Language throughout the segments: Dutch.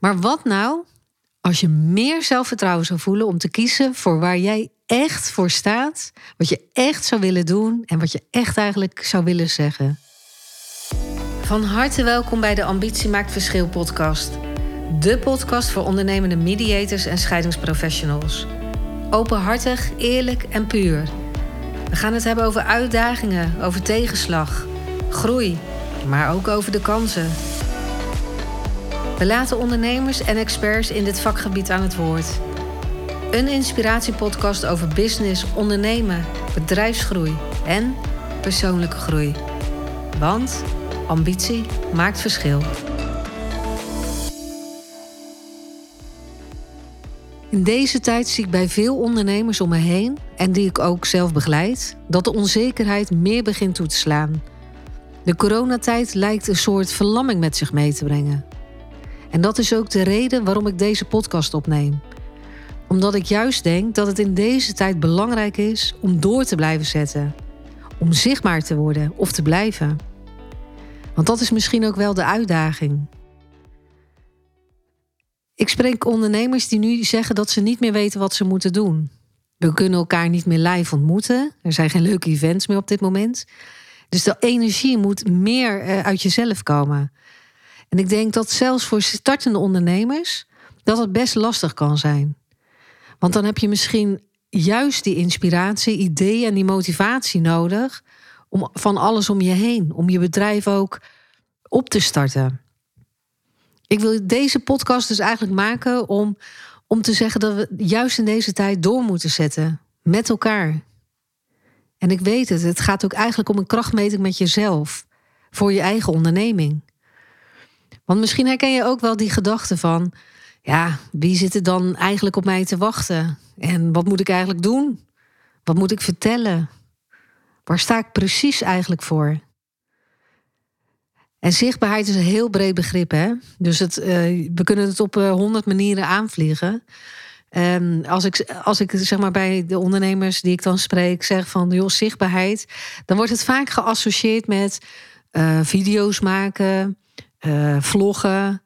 Maar wat nou als je meer zelfvertrouwen zou voelen om te kiezen voor waar jij echt voor staat, wat je echt zou willen doen en wat je echt eigenlijk zou willen zeggen? Van harte welkom bij de Ambitie Maakt Verschil podcast. De podcast voor ondernemende mediators en scheidingsprofessionals. Openhartig, eerlijk en puur. We gaan het hebben over uitdagingen, over tegenslag, groei, maar ook over de kansen. We laten ondernemers en experts in dit vakgebied aan het woord. Een inspiratiepodcast over business, ondernemen, bedrijfsgroei en persoonlijke groei. Want ambitie maakt verschil. In deze tijd zie ik bij veel ondernemers om me heen, en die ik ook zelf begeleid, dat de onzekerheid meer begint toe te slaan. De coronatijd lijkt een soort verlamming met zich mee te brengen. En dat is ook de reden waarom ik deze podcast opneem. Omdat ik juist denk dat het in deze tijd belangrijk is om door te blijven zetten. Om zichtbaar te worden of te blijven. Want dat is misschien ook wel de uitdaging. Ik spreek ondernemers die nu zeggen dat ze niet meer weten wat ze moeten doen. We kunnen elkaar niet meer live ontmoeten. Er zijn geen leuke events meer op dit moment. Dus de energie moet meer eh, uit jezelf komen. En ik denk dat zelfs voor startende ondernemers dat het best lastig kan zijn. Want dan heb je misschien juist die inspiratie, ideeën en die motivatie nodig om van alles om je heen, om je bedrijf ook op te starten. Ik wil deze podcast dus eigenlijk maken om, om te zeggen dat we juist in deze tijd door moeten zetten met elkaar. En ik weet het, het gaat ook eigenlijk om een krachtmeting met jezelf voor je eigen onderneming. Want misschien herken je ook wel die gedachte van: ja, wie zit er dan eigenlijk op mij te wachten? En wat moet ik eigenlijk doen? Wat moet ik vertellen? Waar sta ik precies eigenlijk voor? En zichtbaarheid is een heel breed begrip, hè? Dus het, uh, we kunnen het op eh, honderd manieren aanvliegen. En als ik, als ik zeg maar bij de ondernemers die ik dan spreek zeg van joh, zichtbaarheid, dan wordt het vaak geassocieerd met uh, video's maken, uh, vloggen,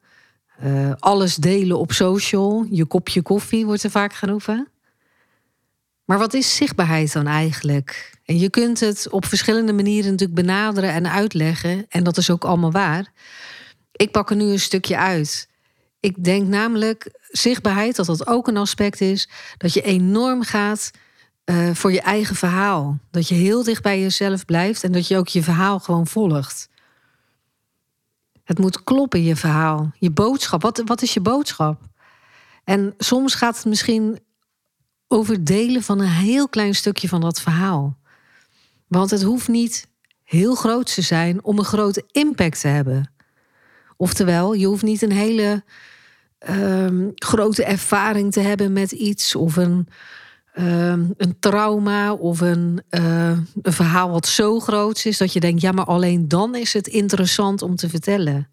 uh, alles delen op social. Je kopje koffie wordt er vaak geroepen. Maar wat is zichtbaarheid dan eigenlijk? En je kunt het op verschillende manieren natuurlijk benaderen en uitleggen. En dat is ook allemaal waar. Ik pak er nu een stukje uit. Ik denk namelijk zichtbaarheid, dat dat ook een aspect is. Dat je enorm gaat uh, voor je eigen verhaal. Dat je heel dicht bij jezelf blijft en dat je ook je verhaal gewoon volgt. Het moet kloppen, je verhaal, je boodschap. Wat, wat is je boodschap? En soms gaat het misschien over delen van een heel klein stukje van dat verhaal. Want het hoeft niet heel groot te zijn om een grote impact te hebben. Oftewel, je hoeft niet een hele um, grote ervaring te hebben met iets of een Ehm, een trauma of een, uh, een verhaal wat zo groot is dat je denkt, ja, maar alleen dan is het interessant om te vertellen.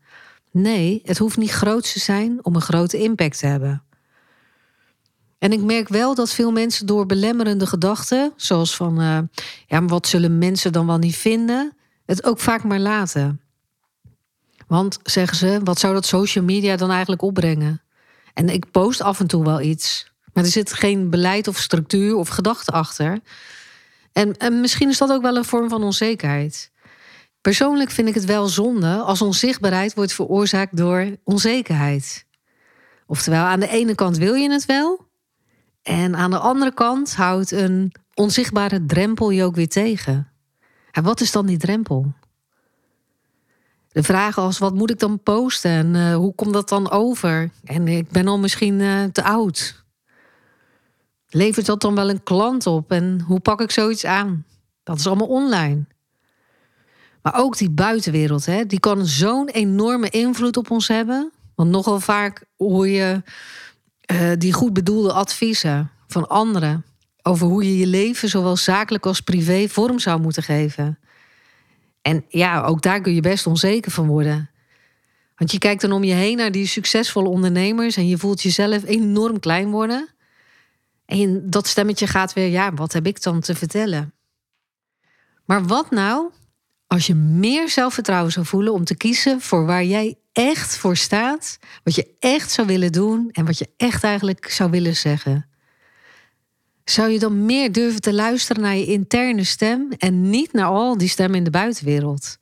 Nee, het hoeft niet groot te zijn om een grote impact te hebben. En ik merk wel dat veel mensen door belemmerende gedachten, zoals van, uh, ja, maar wat zullen mensen dan wel niet vinden, het ook vaak maar laten. Want zeggen ze, wat zou dat social media dan eigenlijk opbrengen? En ik post af en toe wel iets. Maar er zit geen beleid of structuur of gedachte achter. En, en misschien is dat ook wel een vorm van onzekerheid. Persoonlijk vind ik het wel zonde als onzichtbaarheid wordt veroorzaakt door onzekerheid. Oftewel, aan de ene kant wil je het wel, en aan de andere kant houdt een onzichtbare drempel je ook weer tegen. En wat is dan die drempel? De vraag als wat moet ik dan posten en uh, hoe komt dat dan over? En ik ben al misschien uh, te oud. Levert dat dan wel een klant op en hoe pak ik zoiets aan? Dat is allemaal online. Maar ook die buitenwereld, hè, die kan zo'n enorme invloed op ons hebben. Want nogal vaak hoor je uh, die goed bedoelde adviezen van anderen over hoe je je leven, zowel zakelijk als privé, vorm zou moeten geven. En ja, ook daar kun je best onzeker van worden. Want je kijkt dan om je heen naar die succesvolle ondernemers en je voelt jezelf enorm klein worden. En dat stemmetje gaat weer, ja, wat heb ik dan te vertellen? Maar wat nou als je meer zelfvertrouwen zou voelen om te kiezen voor waar jij echt voor staat, wat je echt zou willen doen en wat je echt eigenlijk zou willen zeggen. Zou je dan meer durven te luisteren naar je interne stem en niet naar al die stemmen in de buitenwereld?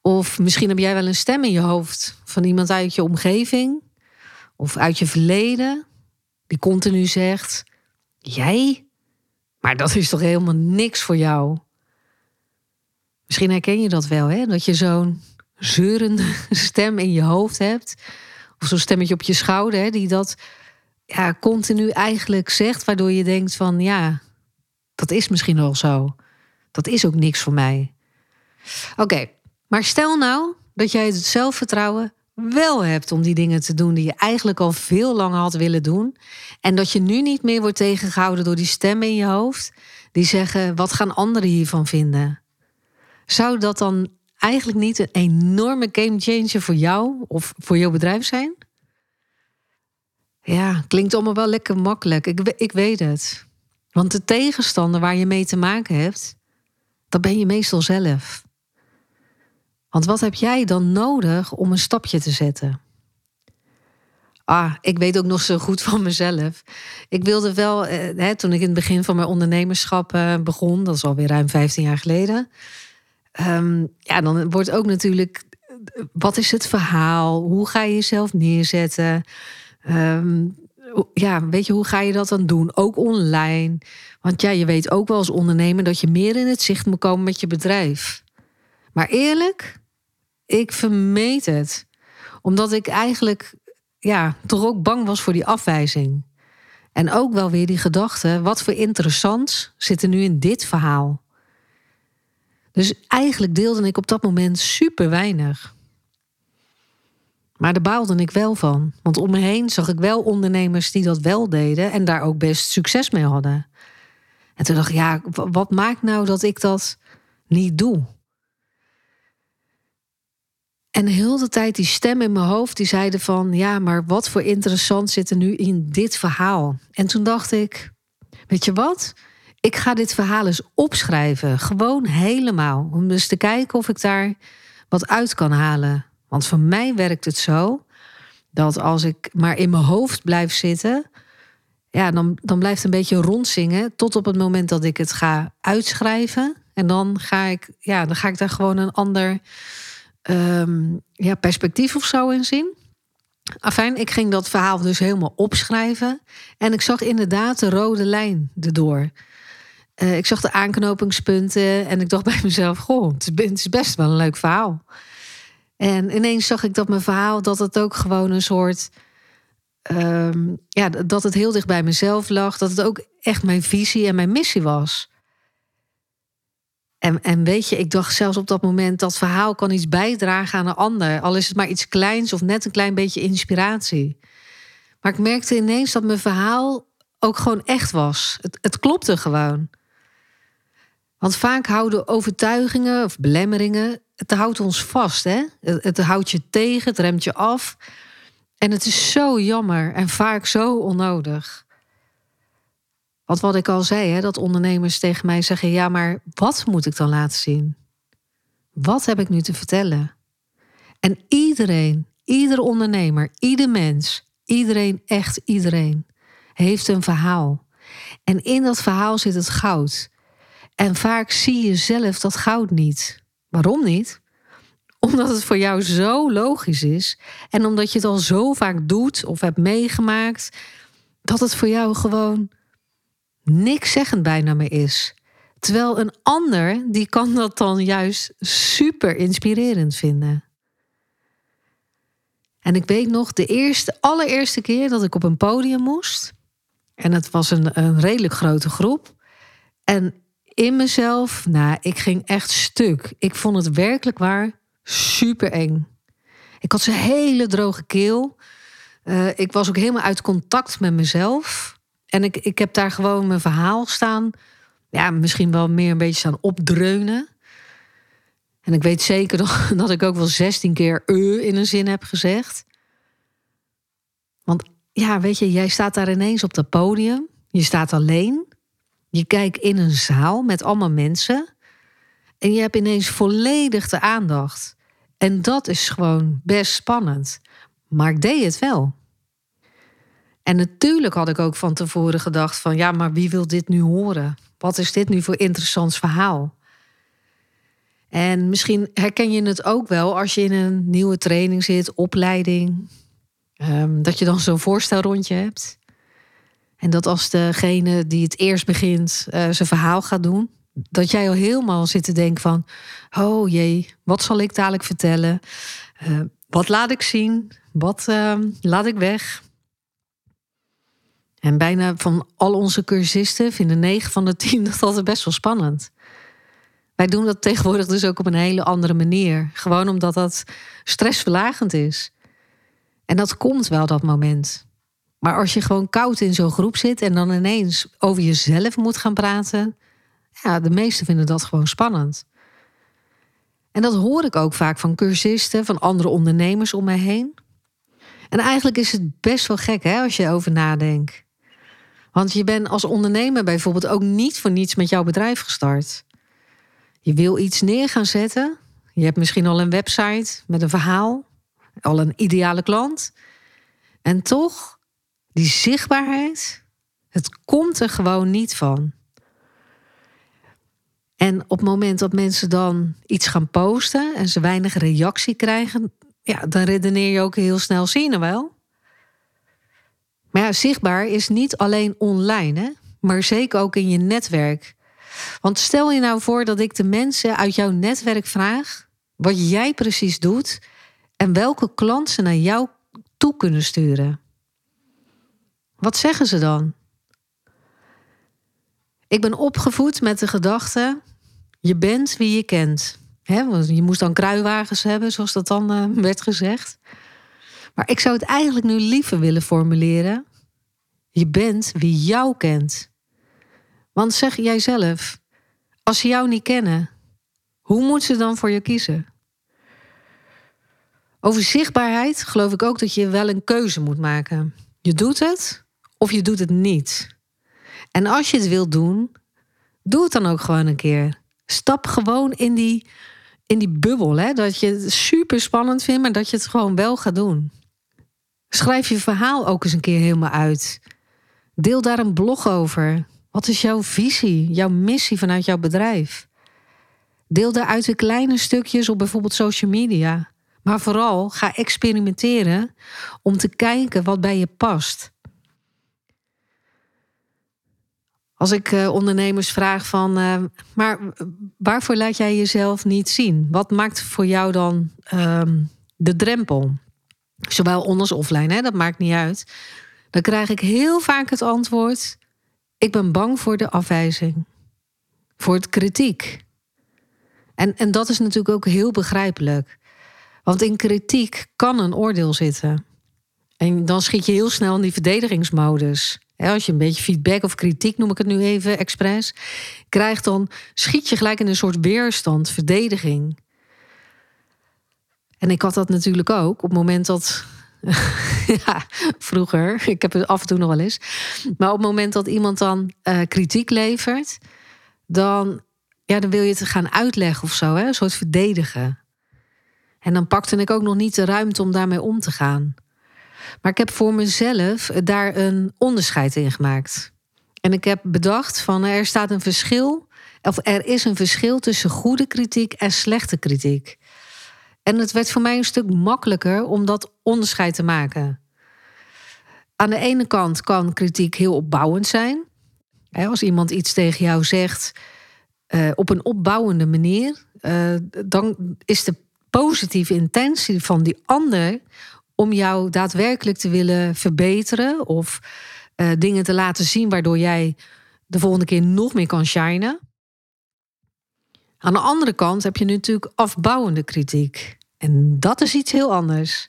Of misschien heb jij wel een stem in je hoofd van iemand uit je omgeving of uit je verleden, die continu zegt: Jij? Maar dat is toch helemaal niks voor jou? Misschien herken je dat wel, hè? Dat je zo'n zeurende stem in je hoofd hebt. Of zo'n stemmetje op je schouder, hè, die dat ja, continu eigenlijk zegt, waardoor je denkt van ja, dat is misschien wel zo. Dat is ook niks voor mij. Oké, maar stel nou dat jij het zelfvertrouwen wel hebt om die dingen te doen die je eigenlijk al veel langer had willen doen. En dat je nu niet meer wordt tegengehouden door die stemmen in je hoofd die zeggen: wat gaan anderen hiervan vinden? Zou dat dan eigenlijk niet een enorme game changer voor jou of voor jouw bedrijf zijn? Ja, klinkt allemaal wel lekker makkelijk. Ik, ik weet het. Want de tegenstander waar je mee te maken hebt, dat ben je meestal zelf. Want wat heb jij dan nodig om een stapje te zetten? Ah, ik weet ook nog zo goed van mezelf. Ik wilde wel, eh, toen ik in het begin van mijn ondernemerschap eh, begon, dat is alweer ruim 15 jaar geleden. Um, ja, dan wordt ook natuurlijk, wat is het verhaal? Hoe ga je jezelf neerzetten? Um, ja, weet je, hoe ga je dat dan doen? Ook online. Want ja, je weet ook wel als ondernemer dat je meer in het zicht moet komen met je bedrijf. Maar eerlijk, ik vermeed het. Omdat ik eigenlijk ja, toch ook bang was voor die afwijzing. En ook wel weer die gedachte: wat voor interessants zit er nu in dit verhaal? Dus eigenlijk deelde ik op dat moment super weinig. Maar daar baalde ik wel van. Want om me heen zag ik wel ondernemers die dat wel deden en daar ook best succes mee hadden. En toen dacht ik, ja, wat maakt nou dat ik dat niet doe? En heel de tijd die stem in mijn hoofd die zeiden van... ja, maar wat voor interessant zit er nu in dit verhaal? En toen dacht ik, weet je wat? Ik ga dit verhaal eens opschrijven. Gewoon helemaal. Om dus te kijken of ik daar wat uit kan halen. Want voor mij werkt het zo... dat als ik maar in mijn hoofd blijf zitten... ja, dan, dan blijft een beetje rondzingen... tot op het moment dat ik het ga uitschrijven. En dan ga ik, ja, dan ga ik daar gewoon een ander um, ja, perspectief of zo in zien. Afijn, ik ging dat verhaal dus helemaal opschrijven. En ik zag inderdaad de rode lijn erdoor. Uh, ik zag de aanknopingspunten en ik dacht bij mezelf: Goh, het is best wel een leuk verhaal. En ineens zag ik dat mijn verhaal, dat het ook gewoon een soort. Um, ja, dat het heel dicht bij mezelf lag. Dat het ook echt mijn visie en mijn missie was. En, weet je, ik dacht zelfs op dat moment dat verhaal kan iets bijdragen aan een ander. Al is het maar iets kleins of net een klein beetje inspiratie. Maar ik merkte ineens dat mijn verhaal ook gewoon echt was. Het, het klopte gewoon. Want vaak houden overtuigingen of belemmeringen, het houdt ons vast. Hè? Het houdt je tegen, het remt je af. En het is zo jammer en vaak zo onnodig. Want wat ik al zei, hè, dat ondernemers tegen mij zeggen: ja, maar wat moet ik dan laten zien? Wat heb ik nu te vertellen? En iedereen, ieder ondernemer, ieder mens, iedereen, echt iedereen, heeft een verhaal. En in dat verhaal zit het goud. En vaak zie je zelf dat goud niet. Waarom niet? Omdat het voor jou zo logisch is en omdat je het al zo vaak doet of hebt meegemaakt, dat het voor jou gewoon niks zeggend bijna meer is. Terwijl een ander, die kan dat dan juist super inspirerend vinden. En ik weet nog, de eerste, allereerste keer dat ik op een podium moest. En het was een, een redelijk grote groep. En in mezelf, nou, ik ging echt stuk. Ik vond het werkelijk waar super eng. Ik had zo'n hele droge keel. Uh, ik was ook helemaal uit contact met mezelf. En ik, ik heb daar gewoon mijn verhaal staan. Ja, misschien wel meer een beetje staan opdreunen. En ik weet zeker dat ik ook wel 16 keer uh in een zin heb gezegd. Want ja, weet je, jij staat daar ineens op dat podium. Je staat alleen. Je kijkt in een zaal met allemaal mensen. En je hebt ineens volledig de aandacht. En dat is gewoon best spannend. Maar ik deed het wel. En natuurlijk had ik ook van tevoren gedacht van ja, maar wie wil dit nu horen? Wat is dit nu voor interessant verhaal? En misschien herken je het ook wel als je in een nieuwe training zit, opleiding, ehm, dat je dan zo'n voorstelrondje hebt. En dat als degene die het eerst begint uh, zijn verhaal gaat doen, dat jij al helemaal zit te denken van, oh jee, wat zal ik dadelijk vertellen? Uh, wat laat ik zien? Wat uh, laat ik weg? En bijna van al onze cursisten vinden 9 van de 10 dat altijd best wel spannend. Wij doen dat tegenwoordig dus ook op een hele andere manier. Gewoon omdat dat stressverlagend is. En dat komt wel, dat moment. Maar als je gewoon koud in zo'n groep zit en dan ineens over jezelf moet gaan praten, ja, de meesten vinden dat gewoon spannend. En dat hoor ik ook vaak van cursisten, van andere ondernemers om mij heen. En eigenlijk is het best wel gek hè, als je erover nadenkt. Want je bent als ondernemer bijvoorbeeld ook niet voor niets met jouw bedrijf gestart. Je wil iets neer gaan zetten. Je hebt misschien al een website met een verhaal, al een ideale klant. En toch, die zichtbaarheid, het komt er gewoon niet van. En op het moment dat mensen dan iets gaan posten en ze weinig reactie krijgen, ja, dan redeneer je ook heel snel, zie je wel. Maar ja, zichtbaar is niet alleen online, hè, maar zeker ook in je netwerk. Want stel je nou voor dat ik de mensen uit jouw netwerk vraag wat jij precies doet en welke klant ze naar jou toe kunnen sturen. Wat zeggen ze dan? Ik ben opgevoed met de gedachte: je bent wie je kent. je moest dan kruiwagens hebben, zoals dat dan uh, werd gezegd. Maar ik zou het eigenlijk nu liever willen formuleren. Je bent wie jou kent. Want zeg jij zelf, als ze jou niet kennen, hoe moeten ze dan voor je kiezen? Over zichtbaarheid geloof ik ook dat je wel een keuze moet maken. Je doet het of je doet het niet. En als je het wilt doen, doe het dan ook gewoon een keer. Stap gewoon in die, in die bubbel. Hè? Dat je het super spannend vindt, maar dat je het gewoon wel gaat doen. Schrijf je verhaal ook eens een keer helemaal uit. Deel daar een blog over. Wat is jouw visie, jouw missie vanuit jouw bedrijf? Deel daaruit de kleine stukjes op bijvoorbeeld social media. Maar vooral ga experimenteren om te kijken wat bij je past. Als ik uh, ondernemers vraag van, uh, maar waarvoor laat jij jezelf niet zien? Wat maakt voor jou dan uh, de drempel? Zowel on als offline, hè? dat maakt niet uit. Dan krijg ik heel vaak het antwoord: ik ben bang voor de afwijzing, voor het kritiek. En, en dat is natuurlijk ook heel begrijpelijk. Want in kritiek kan een oordeel zitten. En dan schiet je heel snel in die verdedigingsmodus. Als je een beetje feedback of kritiek, noem ik het nu even expres, krijgt, dan schiet je gelijk in een soort weerstand, verdediging. En ik had dat natuurlijk ook op het moment dat. ja, vroeger, ik heb het af en toe nog wel eens. Maar op het moment dat iemand dan uh, kritiek levert, dan, ja, dan wil je het gaan uitleggen of zo, hè? een soort verdedigen. En dan pakte ik ook nog niet de ruimte om daarmee om te gaan. Maar ik heb voor mezelf daar een onderscheid in gemaakt. En ik heb bedacht van er staat een verschil, of er is een verschil tussen goede kritiek en slechte kritiek. En het werd voor mij een stuk makkelijker om dat onderscheid te maken. Aan de ene kant kan kritiek heel opbouwend zijn. Als iemand iets tegen jou zegt uh, op een opbouwende manier, uh, dan is de positieve intentie van die ander om jou daadwerkelijk te willen verbeteren of uh, dingen te laten zien waardoor jij de volgende keer nog meer kan shinen. Aan de andere kant heb je natuurlijk afbouwende kritiek. En dat is iets heel anders.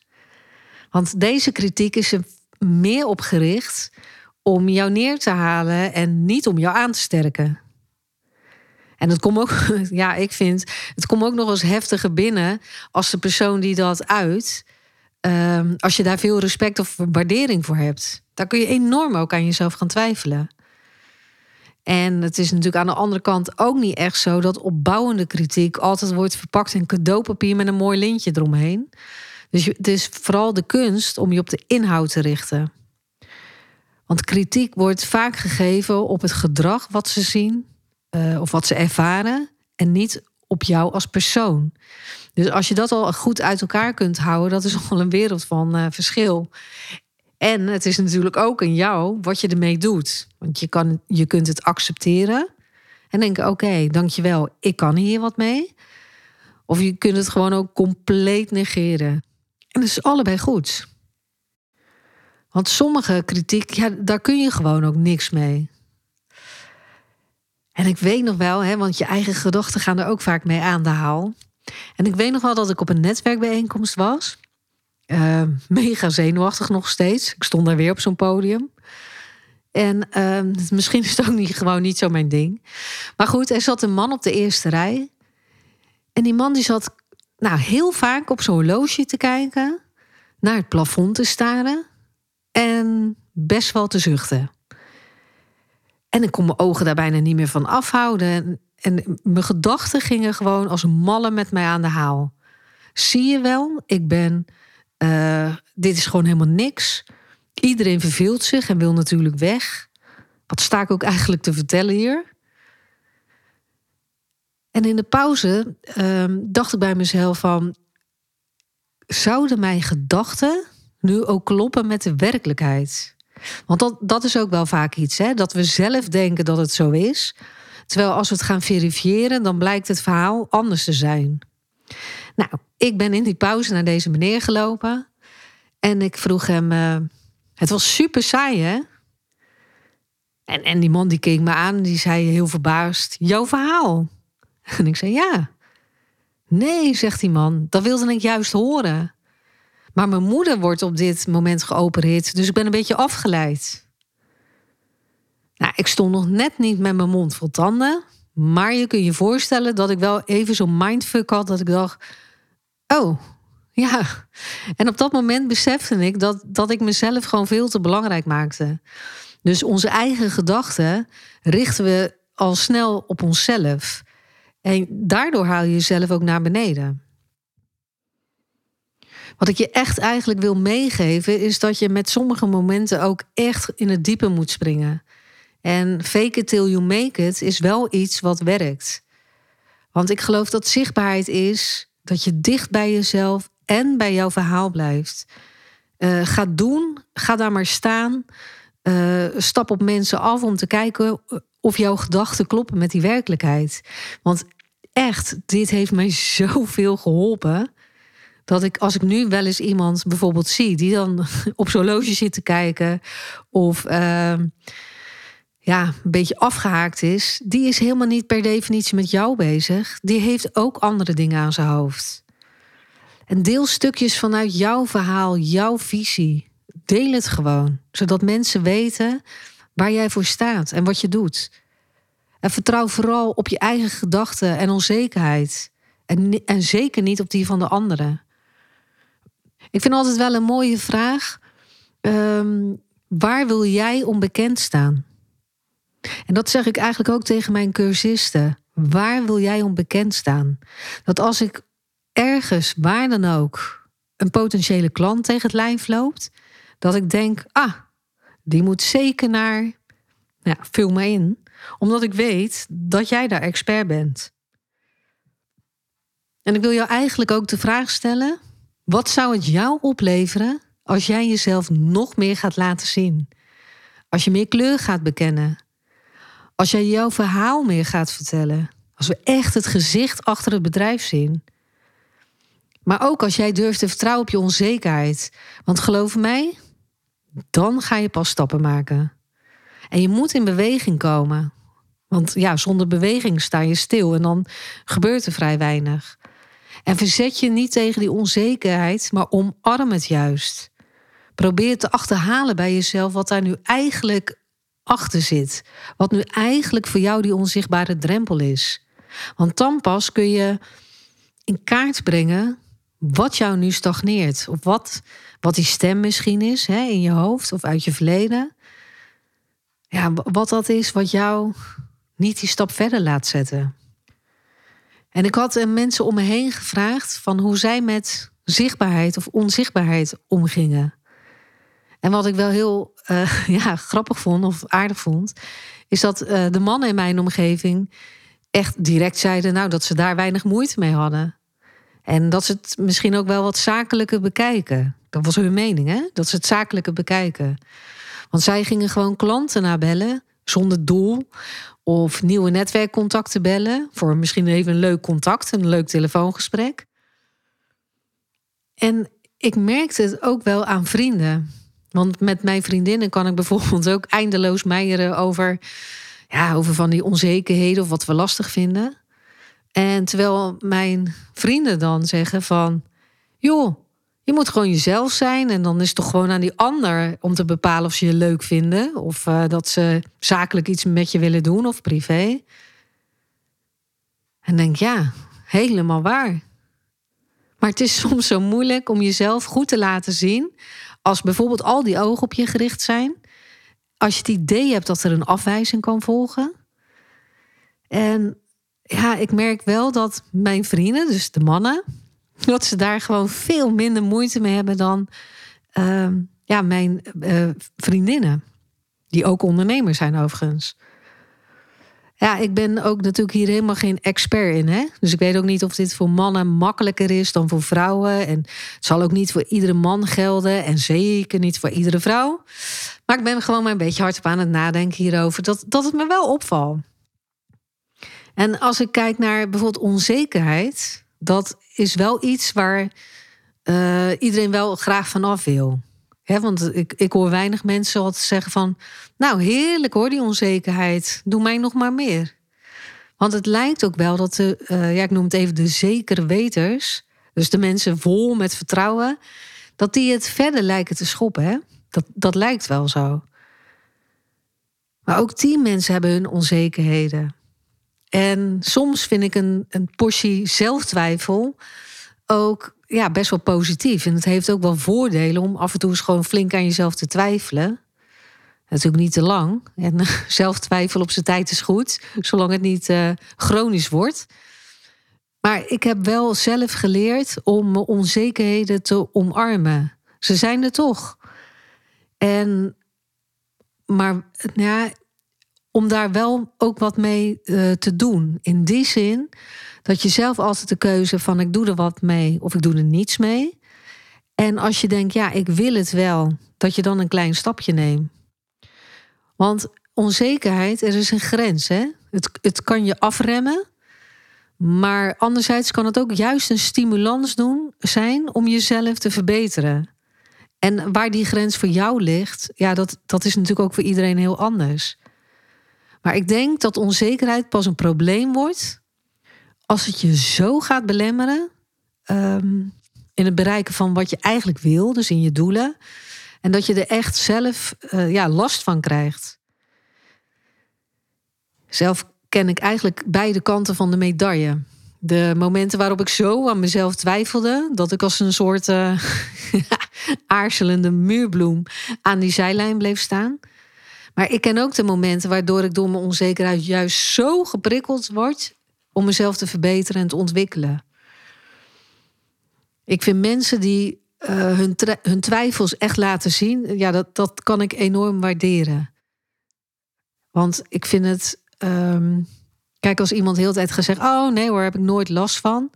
Want deze kritiek is er meer op gericht om jou neer te halen en niet om jou aan te sterken. En het komt ook, ja, ik vind, het komt ook nog eens heftiger binnen als de persoon die dat uit, um, als je daar veel respect of waardering voor hebt. Daar kun je enorm ook aan jezelf gaan twijfelen. En het is natuurlijk aan de andere kant ook niet echt zo dat opbouwende kritiek altijd wordt verpakt in cadeaupapier met een mooi lintje eromheen. Dus het is vooral de kunst om je op de inhoud te richten. Want kritiek wordt vaak gegeven op het gedrag wat ze zien uh, of wat ze ervaren en niet op jou als persoon. Dus als je dat al goed uit elkaar kunt houden, dat is al een wereld van uh, verschil. En het is natuurlijk ook in jou wat je ermee doet. Want je, kan, je kunt het accepteren en denken: oké, okay, dankjewel, ik kan hier wat mee. Of je kunt het gewoon ook compleet negeren. En dat is allebei goed. Want sommige kritiek, ja, daar kun je gewoon ook niks mee. En ik weet nog wel, hè, want je eigen gedachten gaan er ook vaak mee aan de haal. En ik weet nog wel dat ik op een netwerkbijeenkomst was. Uh, mega zenuwachtig nog steeds. Ik stond daar weer op zo'n podium. En uh, misschien is het ook niet, gewoon niet zo mijn ding. Maar goed, er zat een man op de eerste rij. En die man die zat nou, heel vaak op zo'n horloge te kijken. Naar het plafond te staren. En best wel te zuchten. En ik kon mijn ogen daar bijna niet meer van afhouden. En, mijn gedachten gingen gewoon als mallen met mij aan de haal. Zie je wel, ik ben. Uh, dit is gewoon helemaal niks. Iedereen verveelt zich en wil natuurlijk weg. Wat sta ik ook eigenlijk te vertellen hier? En in de pauze uh, dacht ik bij mezelf van... zouden mijn gedachten nu ook kloppen met de werkelijkheid? Want dat, dat is ook wel vaak iets, hè? dat we zelf denken dat het zo is. Terwijl als we het gaan verifiëren, dan blijkt het verhaal anders te zijn. Nou, ik ben in die pauze naar deze meneer gelopen. En ik vroeg hem, uh, het was super saai hè? En, en die man die keek me aan, die zei heel verbaasd, jouw verhaal. En ik zei, ja. Nee, zegt die man, dat wilde ik juist horen. Maar mijn moeder wordt op dit moment geopereerd, dus ik ben een beetje afgeleid. Nou, ik stond nog net niet met mijn mond vol tanden. Maar je kunt je voorstellen dat ik wel even zo'n mindfuck had dat ik dacht: Oh, ja. En op dat moment besefte ik dat, dat ik mezelf gewoon veel te belangrijk maakte. Dus onze eigen gedachten richten we al snel op onszelf. En daardoor haal je jezelf ook naar beneden. Wat ik je echt eigenlijk wil meegeven, is dat je met sommige momenten ook echt in het diepe moet springen. En fake it till you make it is wel iets wat werkt. Want ik geloof dat zichtbaarheid is dat je dicht bij jezelf en bij jouw verhaal blijft. Uh, ga doen, ga daar maar staan. Uh, stap op mensen af om te kijken of jouw gedachten kloppen met die werkelijkheid. Want echt, dit heeft mij zoveel geholpen. Dat ik, als ik nu wel eens iemand bijvoorbeeld zie die dan op zo'n loge zit te kijken. of. Uh, ja, een beetje afgehaakt is, die is helemaal niet per definitie met jou bezig. Die heeft ook andere dingen aan zijn hoofd. En deel stukjes vanuit jouw verhaal, jouw visie. Deel het gewoon, zodat mensen weten waar jij voor staat en wat je doet. En vertrouw vooral op je eigen gedachten en onzekerheid. En, en zeker niet op die van de anderen. Ik vind altijd wel een mooie vraag. Um, waar wil jij onbekend staan? En dat zeg ik eigenlijk ook tegen mijn cursisten. Waar wil jij onbekend staan? Dat als ik ergens, waar dan ook, een potentiële klant tegen het lijf loopt, dat ik denk, ah, die moet zeker naar, ja, vul me in, omdat ik weet dat jij daar expert bent. En ik wil jou eigenlijk ook de vraag stellen: wat zou het jou opleveren als jij jezelf nog meer gaat laten zien? Als je meer kleur gaat bekennen, als jij jouw verhaal meer gaat vertellen. Als we echt het gezicht achter het bedrijf zien. Maar ook als jij durft te vertrouwen op je onzekerheid. Want geloof mij, dan ga je pas stappen maken. En je moet in beweging komen. Want ja, zonder beweging sta je stil en dan gebeurt er vrij weinig. En verzet je niet tegen die onzekerheid, maar omarm het juist. Probeer te achterhalen bij jezelf wat daar nu eigenlijk achter zit. Wat nu eigenlijk voor jou die onzichtbare drempel is. Want dan pas kun je in kaart brengen wat jou nu stagneert. Of wat, wat die stem misschien is hè, in je hoofd of uit je verleden. ja, wat dat is wat jou niet die stap verder laat zetten. En ik had mensen om me heen gevraagd van hoe zij met zichtbaarheid of onzichtbaarheid omgingen. En wat ik wel heel uh, ja, grappig vond of aardig vond, is dat uh, de mannen in mijn omgeving echt direct zeiden nou, dat ze daar weinig moeite mee hadden. En dat ze het misschien ook wel wat zakelijker bekijken. Dat was hun mening, hè? Dat ze het zakelijker bekijken. Want zij gingen gewoon klanten nabellen zonder doel. Of nieuwe netwerkcontacten bellen. Voor misschien even een leuk contact, een leuk telefoongesprek. En ik merkte het ook wel aan vrienden. Want met mijn vriendinnen kan ik bijvoorbeeld ook eindeloos meijeren over, ja, over van die onzekerheden of wat we lastig vinden. En terwijl mijn vrienden dan zeggen van, joh, je moet gewoon jezelf zijn en dan is het toch gewoon aan die ander om te bepalen of ze je leuk vinden of uh, dat ze zakelijk iets met je willen doen of privé. En denk ja, helemaal waar. Maar het is soms zo moeilijk om jezelf goed te laten zien als bijvoorbeeld al die ogen op je gericht zijn. Als je het idee hebt dat er een afwijzing kan volgen. En ja, ik merk wel dat mijn vrienden, dus de mannen, dat ze daar gewoon veel minder moeite mee hebben dan uh, ja, mijn uh, vriendinnen. Die ook ondernemers zijn overigens. Ja, ik ben ook natuurlijk hier helemaal geen expert in. Hè? Dus ik weet ook niet of dit voor mannen makkelijker is dan voor vrouwen. En het zal ook niet voor iedere man gelden. En zeker niet voor iedere vrouw. Maar ik ben gewoon maar een beetje hardop aan het nadenken hierover. Dat, dat het me wel opvalt. En als ik kijk naar bijvoorbeeld onzekerheid, dat is wel iets waar uh, iedereen wel graag vanaf wil. Want ik, ik hoor weinig mensen altijd zeggen van... nou, heerlijk hoor, die onzekerheid. Doe mij nog maar meer. Want het lijkt ook wel dat de, uh, ja, ik noem het even de zekere weters... dus de mensen vol met vertrouwen... dat die het verder lijken te schoppen. Hè? Dat, dat lijkt wel zo. Maar ook die mensen hebben hun onzekerheden. En soms vind ik een, een portie zelftwijfel ook ja, best wel positief. En het heeft ook wel voordelen om af en toe eens gewoon flink aan jezelf te twijfelen. Natuurlijk niet te lang. En zelftwijfel op zijn tijd is goed, zolang het niet uh, chronisch wordt. Maar ik heb wel zelf geleerd om onzekerheden te omarmen. Ze zijn er toch. En, maar nou ja, om daar wel ook wat mee uh, te doen. In die zin dat je zelf altijd de keuze van ik doe er wat mee of ik doe er niets mee. En als je denkt, ja, ik wil het wel, dat je dan een klein stapje neemt. Want onzekerheid, er is een grens. Hè? Het, het kan je afremmen. Maar anderzijds kan het ook juist een stimulans doen, zijn om jezelf te verbeteren. En waar die grens voor jou ligt, ja, dat, dat is natuurlijk ook voor iedereen heel anders. Maar ik denk dat onzekerheid pas een probleem wordt als het je zo gaat belemmeren ehm, in het bereiken van wat je eigenlijk wil, dus in je doelen, en dat je er echt zelf uh, ja, last van krijgt. Zelf ken ik eigenlijk beide kanten van de medaille. De momenten waarop ik zo aan mezelf twijfelde, dat ik als een soort uh, aarzelende muurbloem aan die zijlijn bleef staan. Maar ik ken ook de momenten waardoor ik door mijn onzekerheid juist zo geprikkeld word om mezelf te verbeteren en te ontwikkelen. Ik vind mensen die uh, hun, hun twijfels echt laten zien, ja, dat, dat kan ik enorm waarderen. Want ik vind het. Um, kijk, als iemand heel de tijd zeggen: Oh nee hoor, heb ik nooit last van.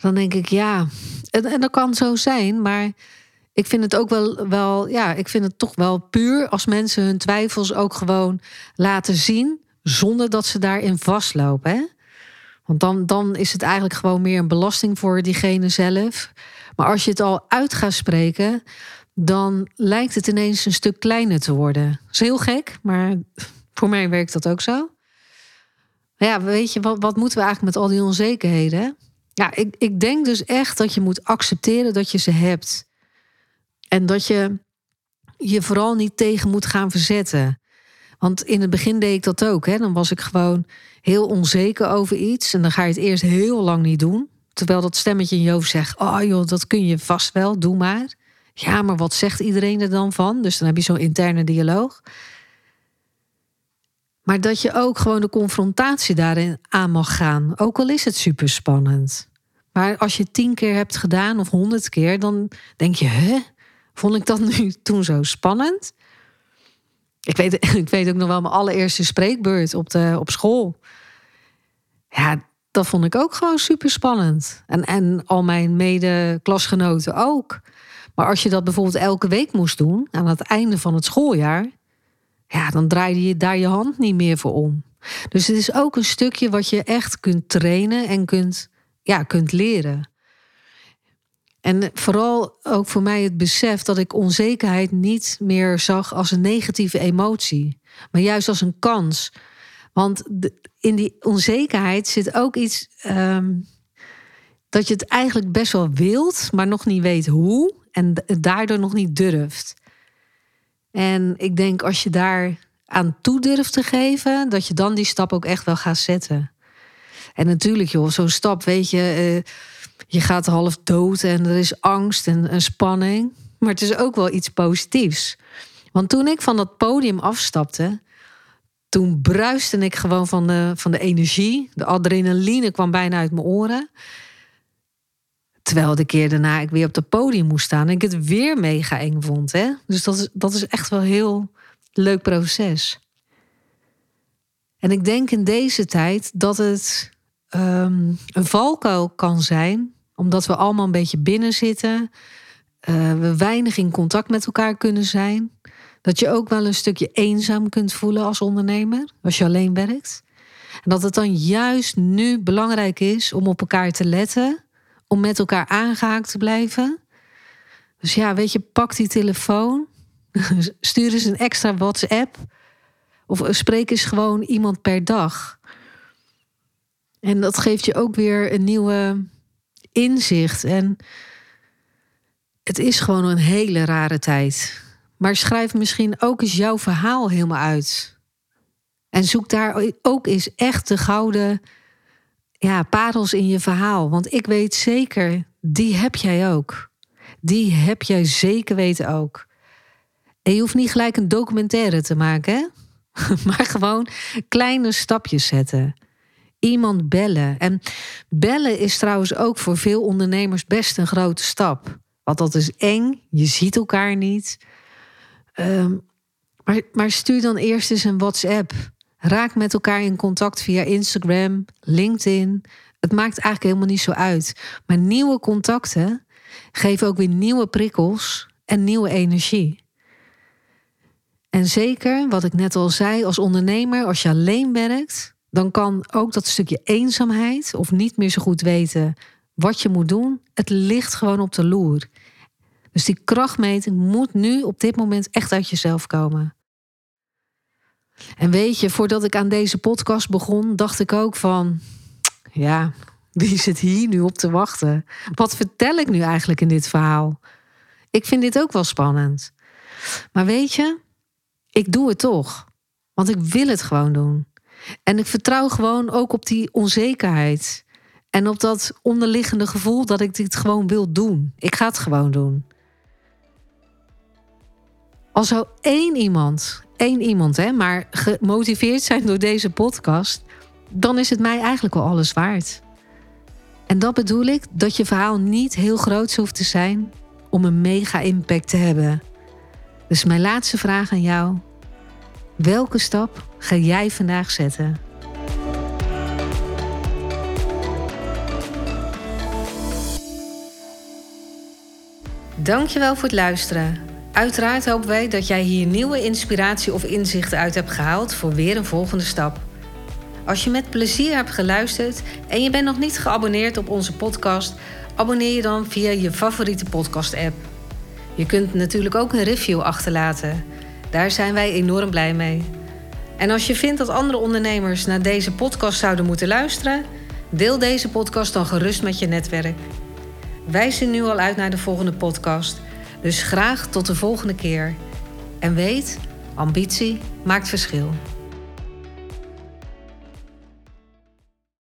Dan denk ik ja. En, en dat kan zo zijn, maar ik vind het ook wel, wel, ja, ik vind het toch wel puur als mensen hun twijfels ook gewoon laten zien, zonder dat ze daarin vastlopen. Hè? Want dan, dan is het eigenlijk gewoon meer een belasting voor diegene zelf. Maar als je het al uit gaat spreken, dan lijkt het ineens een stuk kleiner te worden. Dat is heel gek, maar voor mij werkt dat ook zo. Ja, weet je, wat, wat moeten we eigenlijk met al die onzekerheden? Ja, ik, ik denk dus echt dat je moet accepteren dat je ze hebt. En dat je je vooral niet tegen moet gaan verzetten. Want in het begin deed ik dat ook. Hè. Dan was ik gewoon heel onzeker over iets. En dan ga je het eerst heel lang niet doen. Terwijl dat stemmetje in je hoofd zegt: Oh joh, dat kun je vast wel, doe maar. Ja, maar wat zegt iedereen er dan van? Dus dan heb je zo'n interne dialoog. Maar dat je ook gewoon de confrontatie daarin aan mag gaan. Ook al is het super spannend. Maar als je tien keer hebt gedaan of honderd keer, dan denk je, hè? Vond ik dat nu toen zo spannend? Ik weet, ik weet ook nog wel mijn allereerste spreekbeurt op, de, op school. Ja, dat vond ik ook gewoon super spannend. En, en al mijn mede-klasgenoten ook. Maar als je dat bijvoorbeeld elke week moest doen, aan het einde van het schooljaar, ja, dan draaide je daar je hand niet meer voor om. Dus het is ook een stukje wat je echt kunt trainen en kunt, ja, kunt leren. En vooral ook voor mij het besef dat ik onzekerheid niet meer zag als een negatieve emotie, maar juist als een kans. Want in die onzekerheid zit ook iets ehm, dat je het eigenlijk best wel wilt, maar nog niet weet hoe en daardoor nog niet durft. En ik denk als je daar aan toe durft te geven, dat je dan die stap ook echt wel gaat zetten. En natuurlijk, joh, zo'n stap, weet je, uh, je gaat half dood en er is angst en, en spanning. Maar het is ook wel iets positiefs. Want toen ik van dat podium afstapte, toen bruiste ik gewoon van de, van de energie. De adrenaline kwam bijna uit mijn oren. Terwijl de keer daarna ik weer op het podium moest staan en ik het weer mega eng vond. Hè? Dus dat is, dat is echt wel een heel leuk proces. En ik denk in deze tijd dat het um, een valkuil kan zijn, omdat we allemaal een beetje binnen zitten. Uh, we weinig in contact met elkaar kunnen zijn. Dat je ook wel een stukje eenzaam kunt voelen als ondernemer, als je alleen werkt. En dat het dan juist nu belangrijk is om op elkaar te letten om met elkaar aangehaakt te blijven. Dus ja, weet je, pak die telefoon, stuur eens een extra WhatsApp of spreek eens gewoon iemand per dag. En dat geeft je ook weer een nieuwe inzicht. En het is gewoon een hele rare tijd. Maar schrijf misschien ook eens jouw verhaal helemaal uit. En zoek daar ook eens echt de gouden ja, parels in je verhaal. Want ik weet zeker, die heb jij ook. Die heb jij zeker weten ook. En je hoeft niet gelijk een documentaire te maken, hè? maar gewoon kleine stapjes zetten. Iemand bellen. En bellen is trouwens ook voor veel ondernemers best een grote stap. Want dat is eng, je ziet elkaar niet. Ehm, maar, maar stuur dan eerst eens een WhatsApp. Raak met elkaar in contact via Instagram, LinkedIn. Het maakt eigenlijk helemaal niet zo uit. Maar nieuwe contacten geven ook weer nieuwe prikkels en nieuwe energie. En zeker, wat ik net al zei, als ondernemer, als je alleen werkt, dan kan ook dat stukje eenzaamheid of niet meer zo goed weten wat je moet doen, het ligt gewoon op de loer. Dus die krachtmeting moet nu op dit moment echt uit jezelf komen. En weet je, voordat ik aan deze podcast begon, dacht ik ook van, ja, wie zit hier nu op te wachten? Wat vertel ik nu eigenlijk in dit verhaal? Ik vind dit ook wel spannend. Maar weet je, ik doe het toch. Want ik wil het gewoon doen. En ik vertrouw gewoon ook op die onzekerheid. En op dat onderliggende gevoel dat ik dit gewoon wil doen. Ik ga het gewoon doen. Als zou één iemand één iemand, hè, maar gemotiveerd zijn door deze podcast, dan is het mij eigenlijk al alles waard. En dat bedoel ik dat je verhaal niet heel groot hoeft te zijn om een mega impact te hebben. Dus mijn laatste vraag aan jou: welke stap ga jij vandaag zetten? Dankjewel voor het luisteren. Uiteraard hopen wij dat jij hier nieuwe inspiratie of inzichten uit hebt gehaald voor weer een volgende stap. Als je met plezier hebt geluisterd en je bent nog niet geabonneerd op onze podcast, abonneer je dan via je favoriete podcast-app. Je kunt natuurlijk ook een review achterlaten. Daar zijn wij enorm blij mee. En als je vindt dat andere ondernemers naar deze podcast zouden moeten luisteren, deel deze podcast dan gerust met je netwerk. Wij zien nu al uit naar de volgende podcast. Dus graag tot de volgende keer. En weet, ambitie maakt verschil.